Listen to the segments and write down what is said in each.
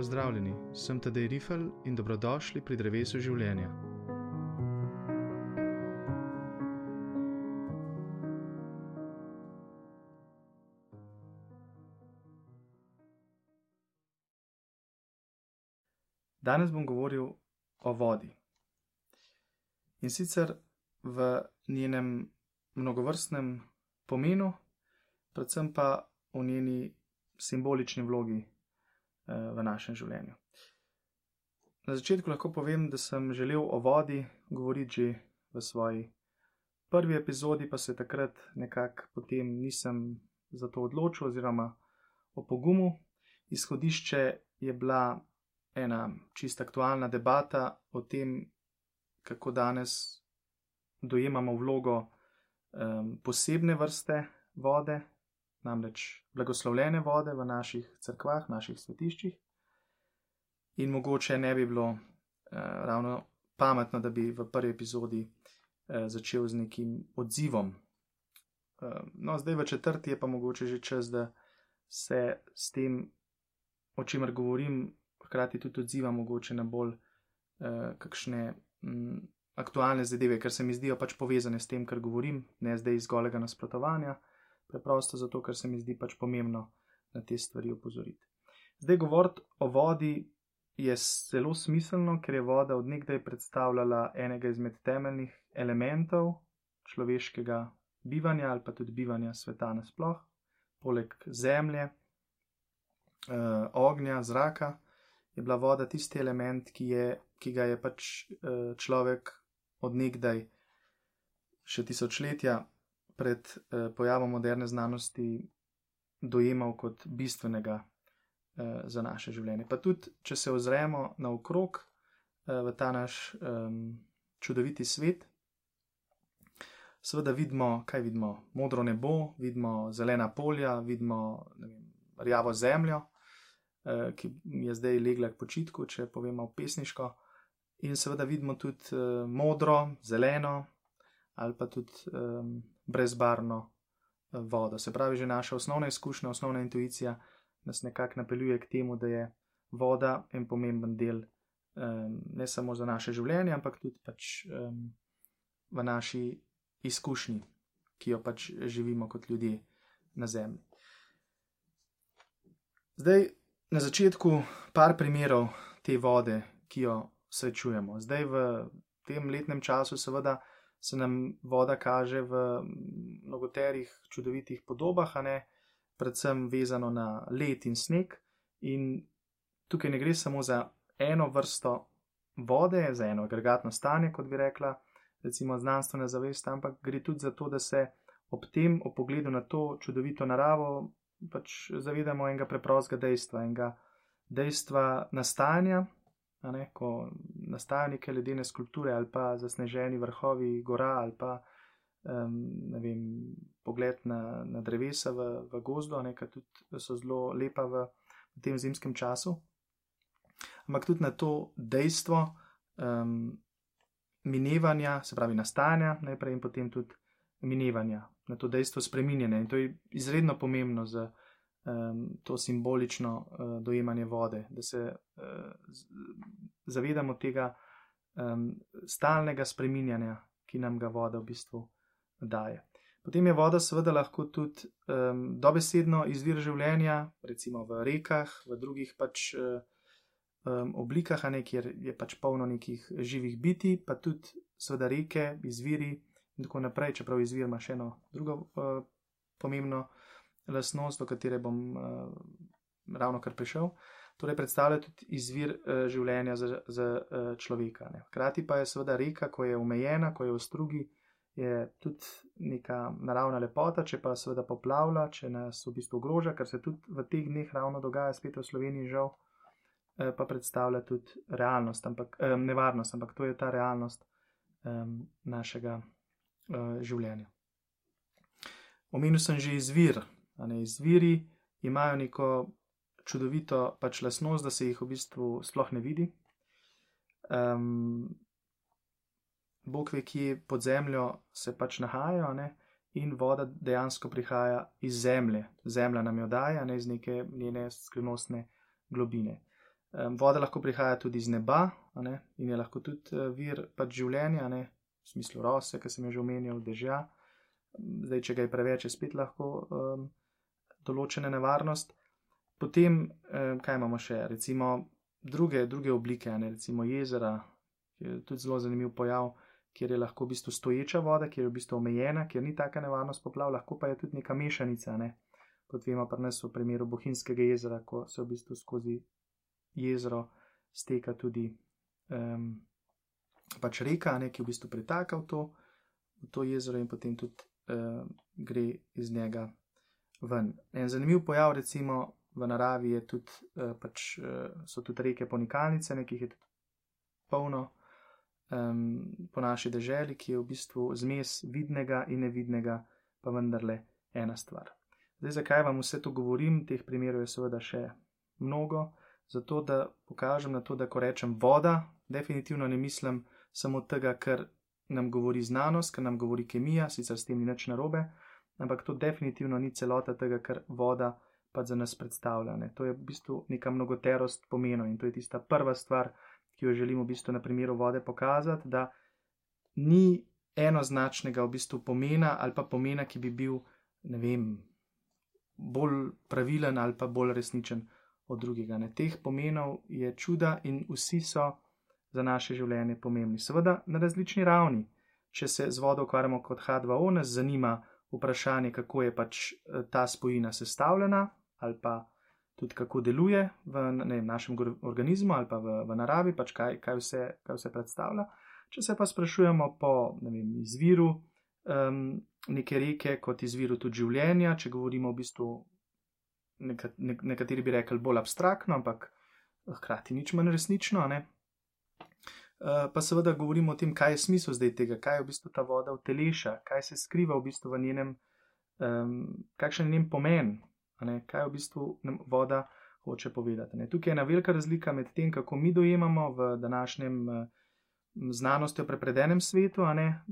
Pozdravljeni, sem Tadej Rifel in dobrodošli pri drevesu življenja. Danes bom govoril o vodi. In sicer v njenem mnogovrstnem pomenu, predvsem pa v njeni simbolični vlogi v našem življenju. Na začetku lahko povem, da sem želel o vodi govoriti že v svoji prvi epizodi, pa se takrat nekako potem nisem za to odločil, oziroma o pogumu. Izhodišče je bila ena čist aktualna debata o tem, kako danes dojemamo vlogo um, posebne vrste vode, namreč blagoslovljene vode v naših crkvah, naših svetiščih. In mogoče ne bi bilo eh, ravno pametno, da bi v prvi epizodi eh, začel z nekim odzivom. Eh, no, zdaj v četrti je pa mogoče že čas, da se s tem, o čemer govorim, hkrati tudi odzivam mogoče na bolj eh, kakšne. Mm, Aktualne zadeve, ker se mi zdijo pač povezane s tem, kar govorim, ne zdaj iz golega nasprotovanja, preprosto zato, ker se mi zdi pač pomembno na te stvari opozoriti. Zdaj, govoriti o vodi je zelo smiselno, ker je voda odnegdaj predstavljala enega izmed temeljnih elementov človeškega bivanja ali pa tudi bivanja sveta nasploh, poleg zemlje, eh, ognja, zraka. Je bila voda tisti element, ki, je, ki ga je pač eh, človek odnegdaj, še tisočletja, pred eh, pojavom moderne znanosti dojemal kot bistvenega eh, za naše življenje. Pa tudi, če se ozremo naokrog eh, v ta naš eh, čudoviti svet, seveda vidimo, kaj vidimo. Modro nebo, vidimo zelena polja, vidimo vem, rjavo zemljo, eh, ki je zdaj legla k počitku, če povemo pesniško. In seveda vidimo tudi uh, modro, zeleno, ali pa tudi um, brezbarno eh, vodo. Se pravi, že naša osnovna izkušnja, osnovna intuicija nas nekako napeljuje k temu, da je voda en pomemben del um, ne samo za naše življenje, ampak tudi pač, um, v naši izkušnji, ki jo pač živimo kot ljudje na Zemlji. Zdaj, na začetku, par primerov te vode, ki jo srečujemo. Zdaj, v tem letnem času, seveda, se nam voda kaže v mnogoterih čudovitih podobah, ne, predvsem vezano na led in sneg. In tukaj ne gre samo za eno vrsto vode, za eno agregatno stanje, kot bi rekla, recimo znanstvena zavest, ampak gre tudi za to, da se ob tem, ob pogledu na to čudovito naravo, pač zavedamo enega preprostega dejstva, enega dejstva nastajanja ne, ko nastajajo neke ledene skulpture ali pa zasneženi vrhovi gora ali pa um, vem, pogled na, na drevesa v, v gozdu, ki tudi so zelo lepa v, v tem zimskem času. Ampak tudi na to dejstvo um, minevanja, se pravi nastajanja, najprej in potem tudi minevanja, na to dejstvo spreminjanja. In to je izredno pomembno za um, to simbolično uh, dojemanje vode, da se uh, zavedamo tega um, stalnega spreminjanja, ki nam ga voda v bistvu daje. Potem je voda seveda lahko tudi um, dobesedno izvir življenja, recimo v rekah, v drugih pač um, oblikah, ne, kjer je pač polno nekih živih biti, pa tudi seveda reke, izviri in tako naprej, čeprav izvir ima še eno drugo uh, pomembno lasnost, do katere bom uh, ravno kar prišel. Torej, predstavlja tudi izvir uh, življenja za, za uh, človeka. Ne. Hkrati pa je seveda reka, ko je omejena, ko je v strugi, je tudi neka naravna lepota, če pa seveda poplavlja, če nas v bistvu ogroža, kar se tudi v teh dneh ravno dogaja, spet v Sloveniji žal, uh, pa predstavlja tudi realnost, ampak, um, nevarnost, ampak to je ta realnost um, našega uh, življenja. Omenil sem že izvir ne, izviri imajo neko čudovito pač lasnost, da se jih v bistvu sploh ne vidi. Um, Bog ve, kje pod zemljo se pač nahajajo, ne, in voda dejansko prihaja iz zemlje. Zemlja nam jo daje, ne iz neke njene skrivnostne globine. Um, voda lahko prihaja tudi iz neba in je lahko tudi uh, vir pač življenja, ne? v smislu rose, ki sem jo že omenil, dežja. Zdaj, če ga je preveč, je spet lahko um, določena nevarnost. Potem, um, kaj imamo še, recimo druge, druge oblike, ne? recimo jezera, ki je tudi zelo zanimiv pojav, kjer je lahko v bistvu stoječa voda, kjer je v bistvu omejena, kjer ni taka nevarnost poplav, lahko pa je tudi neka mešanica. Ne? Kot vemo, pri nas v primeru Bohinjskega jezera, ko se v bistvu skozi jezero steka tudi um, pač reka, ne, ki v bistvu pritaka v to, v to jezero in potem tudi uh, gre iz njega ven. En zanimiv pojav, recimo v naravi, tudi, uh, pač, uh, so tudi reke ponikalnice, nekih je tudi polno um, po naši deželi, ki je v bistvu zmes vidnega in nevidnega, pa vendarle ena stvar. Zdaj, zakaj vam vse to govorim? Teh primerov je seveda še mnogo, zato da pokažem na to, da ko rečem voda, definitivno ne mislim samo tega, kar nam govori znanost, kar nam govori kemija, sicer s tem ni nič narobe, ampak to definitivno ni celota tega, kar voda pa za nas predstavlja. Ne. To je v bistvu neka mnogoterost pomenov in to je tista prva stvar, ki jo želimo v bistvu na primeru vode pokazati, da ni enoznačnega v bistvu pomena ali pa pomena, ki bi bil, ne vem, bolj pravilen ali pa bolj resničen od drugega. Ne. Teh pomenov je čuda in vsi so za naše življenje pomembni. Seveda na različni ravni. Če se z vodo ukvarjamo kot H2O, nas zanima vprašanje, kako je pač eh, ta spojina sestavljena ali pa tudi kako deluje v ne, našem organizmu ali pa v, v naravi, pač kaj, kaj, vse, kaj vse predstavlja. Če se pa sprašujemo po vem, izviru um, neke reke, kot izviru tudi življenja, če govorimo v bistvu, neka, ne, nekateri bi rekli bolj abstraktno, ampak hkrati nič manj resnično. Ne? Uh, pa seveda govorimo o tem, kaj je smisel zdaj tega, kaj je v bistvu ta voda uteleša, kaj se skriva v bistvu v njenem, um, kakšen je njen pomen, ne, kaj v bistvu voda hoče povedati. Ne. Tukaj je ena velika razlika med tem, kako mi dojemamo v današnjem eh, znanostjo prepredenem svetu, ne,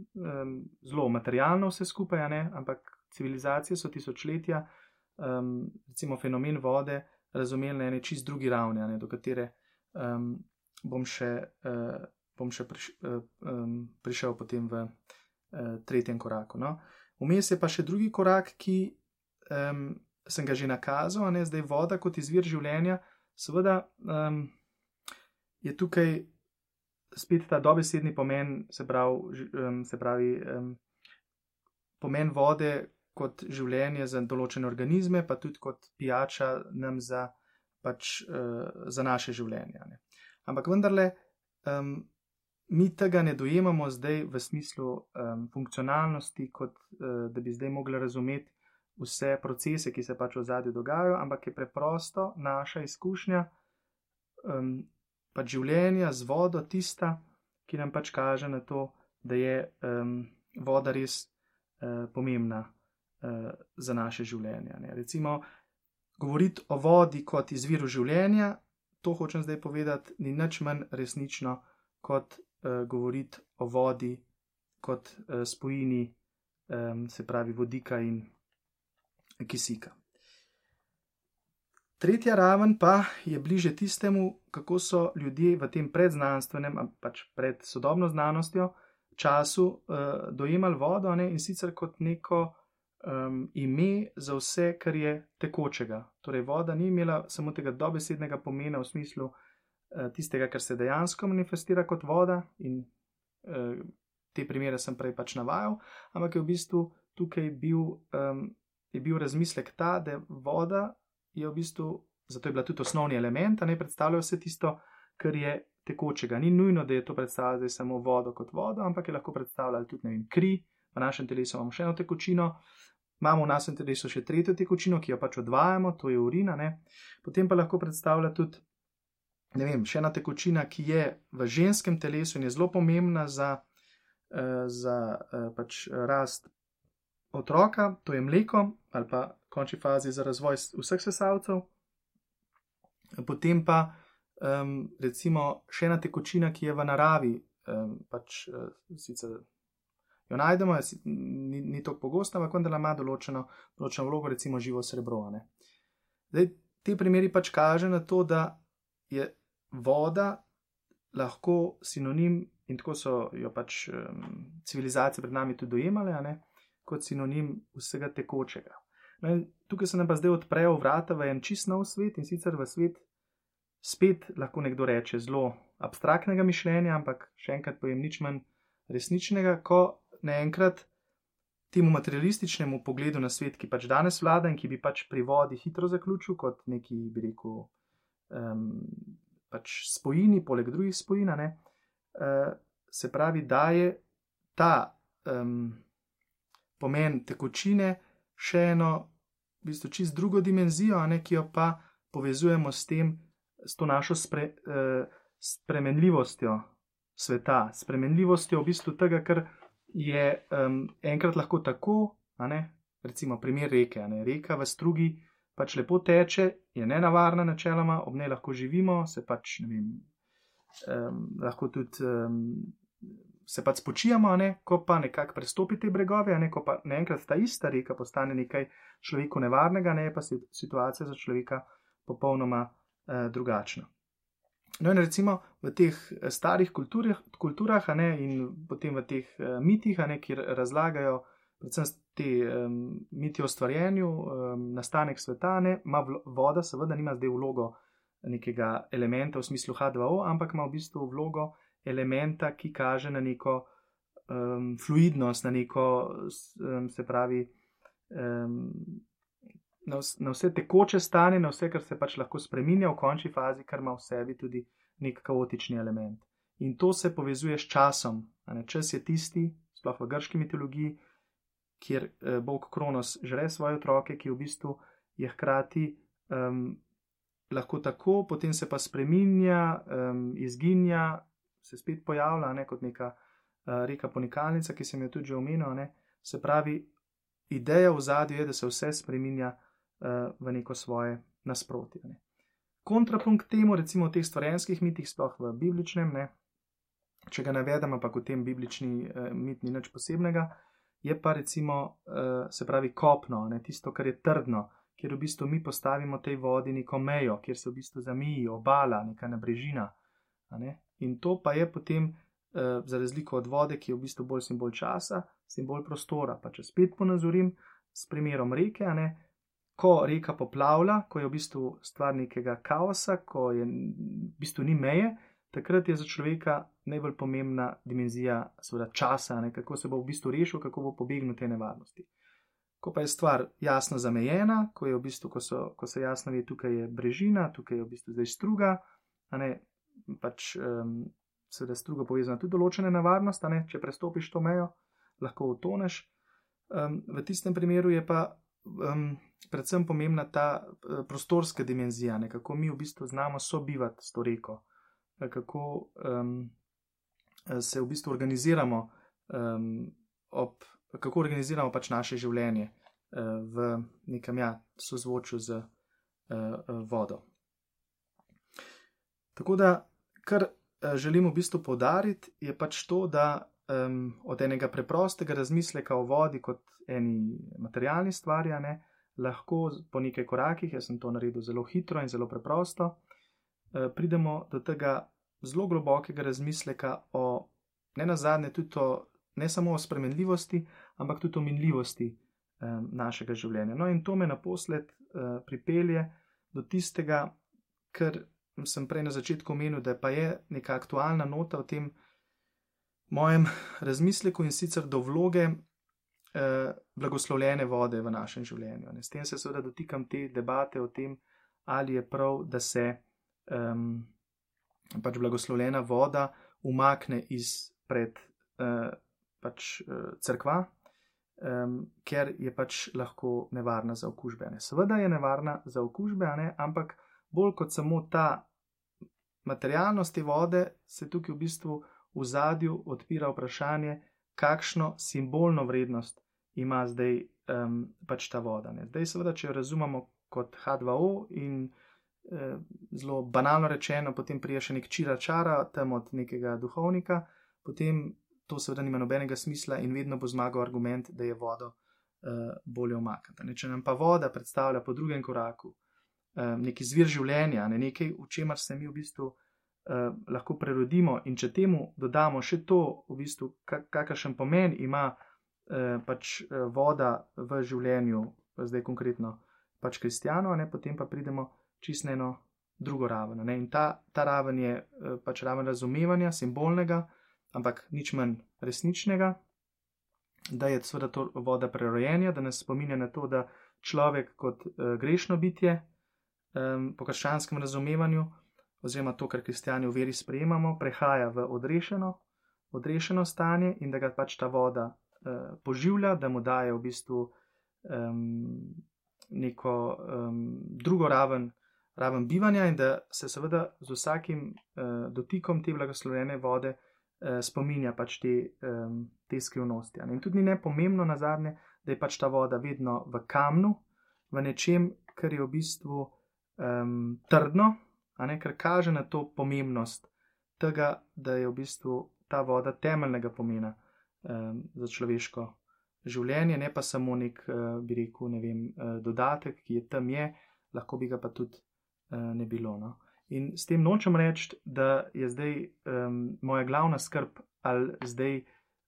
zelo materialno vse skupaj, ne, ampak civilizacije so tisočletja, recimo fenomen vode, razumeli na eni čist drugi ravni, ne, do katere um, bom še, uh, bom še priš, um, prišel potem v uh, tretjem koraku. No. Vmes je pa še drugi korak, ki um, sem ga že nakazal, ne zdaj voda kot izvir življenja. Seveda um, je tukaj spet ta dobesedni pomen, se pravi, um, se pravi um, pomen vode kot življenje za določene organizme, pa tudi kot pijača nam za, pač, uh, za naše življenje. Ne. Ampak vendarle. Um, Mi tega ne dojemamo zdaj v smislu um, funkcionalnosti, kot uh, da bi zdaj mogli razumeti vse procese, ki se pač v zadnjem dogajajo, ampak je preprosto naša izkušnja um, pač življenja z vodo tista, ki nam pač kaže na to, da je um, voda res uh, pomembna uh, za naše življenje. Ne. Recimo, govoriti o vodi kot izviru življenja, to hočem zdaj povedati, ni nič manj resnično kot govoriti o vodi kot uh, spojini, se pravi vodika in kisika. Tretja raven pa je bliže tistemu, kako so ljudje v tem predznanstvenem, pač pred sodobno znanostjo, času uh, dojemali vodo ne, in sicer kot neko um, ime za vse, kar je tekočega. Torej, voda ni imela samo tega dobesednega pomena v smislu uh, tistega, kar se dejansko manifestira kot voda, in uh, te primere sem prej pač navajal, ampak je v bistvu tukaj bil um, bil razmislek ta, da voda je v bistvu, zato je bila tudi osnovni element, da ne predstavlja vse tisto, kar je tekočega. Ni nujno, da je to predstavljalo samo vodo kot vodo, ampak je lahko predstavljalo tudi vem, kri, v našem telesu imamo še eno tekočino. Imamo v našem telesu še tretjo tekočino, ki jo pač odvajamo, to je urina, ne? potem pa lahko predstavlja tudi vem, še ena tekočina, ki je v ženskem telesu in je zelo pomembna za, uh, za uh, pač rast otroka, to je mleko, ali pa v končni fazi za razvoj vseh sesalcev. Potem pa um, recimo še ena tekočina, ki je v naravi, um, pač uh, sicer jo najdemo, ni, ni tako pogosta, ampak vendar ima določeno, določeno vlogo, recimo živo srebro. Zdaj, te primeri pač kaže na to, da je voda lahko sinonim, in tako so jo pač um, civilizacije pred nami tudi dojemale, ne, kot sinonim vsega tekočega. No, tukaj se nam pa zdaj odprejo vrata v en čist nov svet in sicer v svet, spet lahko nekdo reče, zelo abstraktnega mišljenja, ampak še enkrat pojem nič manj resničnega, ko naenkrat temu materialističnemu pogledu na svet, ki pač danes vlada in ki bi pač pri vodi hitro zaključil kot neki, bi rekel, um, pač spojini, poleg drugih spojina, ne, uh, se pravi, da je ta um, pomen tekočine še eno, v bistvu, čist drugo dimenzijo, ne, ki jo pa povezujemo s tem, s to našo spre, uh, spremenljivostjo sveta, spremenljivostjo v bistvu tega, kar je um, enkrat lahko tako, recimo primer reke. Reka v strugi pač lepo teče, je nenavarna, načeloma, ob njej lahko živimo, se pač ne vem, um, lahko tudi um, se pač spočijamo, ne? ko pa nekako prestopi te bregove, ne? ko pa naenkrat ta ista reka postane nekaj človeku nevarnega, ne pa situacija za človeka popolnoma uh, drugačna. No, in recimo v teh eh, starih kulturah, kulturah ne, in potem v teh uh, mitih, ne, kjer razlagajo predvsem te um, miti o stvarjenju, um, nastanek sveta, ne, ima voda, seveda, nima zdaj vlogo nekega elementa v smislu H2O, ampak ima v bistvu vlogo elementa, ki kaže na neko um, fluidnost, na neko, um, se pravi, um, na, na vse tekoče stanje, na vse, kar se pač lahko spremenja v končni fazi, kar ima v sebi tudi nek kaotični element. In to se povezuje s časom. Čas je tisti, sploh v grški mitologiji, kjer eh, Bog Kronos žre svoje otroke, ki v bistvu je hkrati um, lahko tako, potem se pa spremenja, um, izginja, se spet pojavlja ne, kot neka uh, reka ponikalnica, ki sem jo tudi omenil. Se pravi, ideja v zadju je, da se vse spremenja uh, v neko svoje nasprotje. Ne. Kontrapunkt temu, recimo v teh stvarjenskih mitih, sploh v bibličnem, ne, če ga navedemo, pa kot tem biblični uh, mit ni nič posebnega, je pa recimo, uh, se pravi, kopno, ne, tisto, kar je trdno, kjer v bistvu mi postavimo tej vodi neko mejo, kjer se v bistvu zamiji obala, neka nabrežina. Ne. In to pa je potem, uh, za razliko od vode, ki je v bistvu bolj simbol časa, simbol prostora. Pa če spet ponazorim s primerom reke, ne, ko reka poplavlja, ko je v bistvu stvar nekega kaosa, ko je v bistvu ni meje, takrat je za človeka najbolj pomembna dimenzija seveda, časa, ne, kako se bo v bistvu rešil, kako bo pobegnil te nevarnosti. Ko pa je stvar jasno zamejena, ko, v bistvu, ko, so, ko se jasno ve, tukaj je brežina, tukaj je v bistvu zdaj struga, ne, pač um, seveda struga povezana tudi določene nevarnosti, ne, če prestopiš to mejo, lahko utoneš. Um, v tistem primeru je pa um, predvsem pomembna ta uh, prostorska dimenzija, ne, kako mi v bistvu znamo sobivati s to reko, kako um, se v bistvu organiziramo, um, ob, kako organiziramo pač naše življenje uh, v nekem ja, sozvočju z uh, vodo. Tako da, kar želim v bistvu podariti, je pač to, da um, od enega preprostega razmisleka o vodi kot eni materialni stvari, ne, lahko po nekaj korakih, jaz sem to naredil zelo hitro in zelo preprosto, pridemo do tega zelo globokega razmisleka o ne nazadnje tudi o ne samo o spremenljivosti, ampak tudi o minljivosti um, našega življenja. No, in to me naposled uh, pripelje do tistega, kar sem prej na začetku omenil, da pa je neka aktualna nota v tem, mojem razmisleku in sicer do vloge eh, blagoslovljene vode v našem življenju. Ne. S tem se seveda dotikam te debate o tem, ali je prav, da se um, pač blagoslovljena voda umakne izpred eh, pač, eh, crkva, um, ker je pač lahko nevarna za okužbe. Ne. Seveda je nevarna za okužbe, ne, ampak bolj kot samo ta materialnost te vode, se tukaj v bistvu v zadju odpira vprašanje, kakšno simbolno vrednost ima zdaj um, pač ta voda. Ne. Zdaj, seveda, če jo razumemo kot H2O in zelo banalno rečeno, potem prije še nek čira čara tam od nekega duhovnika, potem to seveda nima nobenega smisla in vedno bo zmagal argument, da je vodo eh, bolje omakati. Če nam pa voda predstavlja po drugem koraku eh, neki zvir življenja, ne nekaj, v čemer se mi v bistvu lahko prerodimo, in če temu dodamo še to, v bistvu, kakšen pomen ima pač voda v življenju, zdaj konkretno pač kristijano, potem pa pridemo čisto eno drugo raven. Ne? In ta, ta raven je uh, pač raven razumevanja, simbolnega, ampak nič manj resničnega. Da je seveda to voda prerojenja, da nas spominja na to, da človek kot uh, grešno bitje, um, po krščanskem razumevanju, oziroma to, kar kristijani v veri sprejemamo, prehaja v odrešeno, odrešeno stanje in da ga pač ta voda uh, poživlja, da mu daje v bistvu um, neko um, drugo raven, raven bivanja in da se seveda z vsakim uh, dotikom te blagoslovene vode uh, spominja pač te, um, te skrivnosti. In tudi ni nepomembno na zadnje, da je pač ta voda vedno v kamnu, v nečem, kar je v bistvu um, trdno, ne, kar kaže na to pomembnost tega, da je v bistvu ta voda temeljnega pomena um, za človeško življenje, ne pa samo nek, uh, bi rekel, ne vem, uh, dodatek, ki je tam je, lahko bi ga pa tudi ne bilo. No. In s tem nočem reči, da je zdaj um, moja glavna skrb, ali zdaj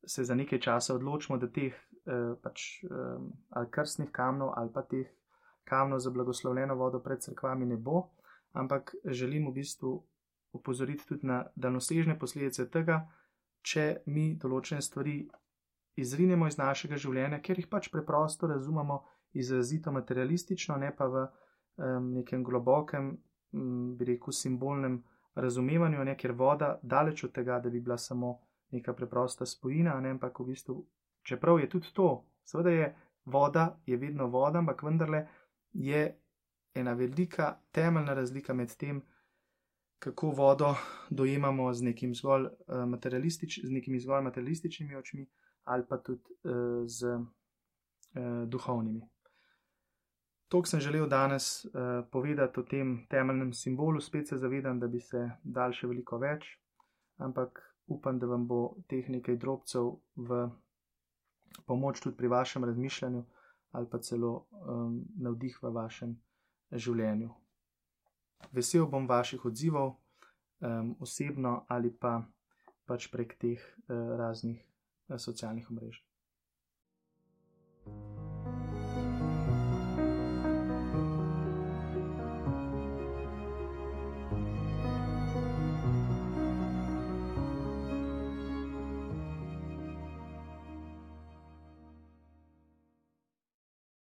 se za nekaj časa odločimo, da teh uh, pač, um, ali krstnih kamnov ali pa teh kamno za blagoslovljeno vodo pred crkvami ne bo, ampak želim v bistvu upozoriti tudi na daljnosežne posledice tega, če mi določene stvari izrinemo iz našega življenja, ker jih pač preprosto razumemo izrazito materialistično, ne pa v nekem globokem, bi rekel, simbolnem razumevanju, ne ker voda daleč od tega, da bi bila samo neka preprosta spojina, ne ampak v bistvu, čeprav je tudi to, seveda je voda, je vedno voda, ampak vendarle je ena velika temeljna razlika med tem, kako vodo dojemamo z, nekim zgolj, uh, materialistič, z nekimi zgolj materialističnimi očmi ali pa tudi uh, z uh, duhovnimi. To, kar sem želel danes uh, povedati o tem temeljnem simbolu, spet se zavedam, da bi se dal še veliko več, ampak upam, da vam bo teh nekaj drobcev v pomoč tudi pri vašem razmišljanju ali pa celo um, navdih v vašem življenju. Vesel bom vaših odzivov, um, osebno ali pa pač prek teh uh, raznih uh, socialnih mrež. thank you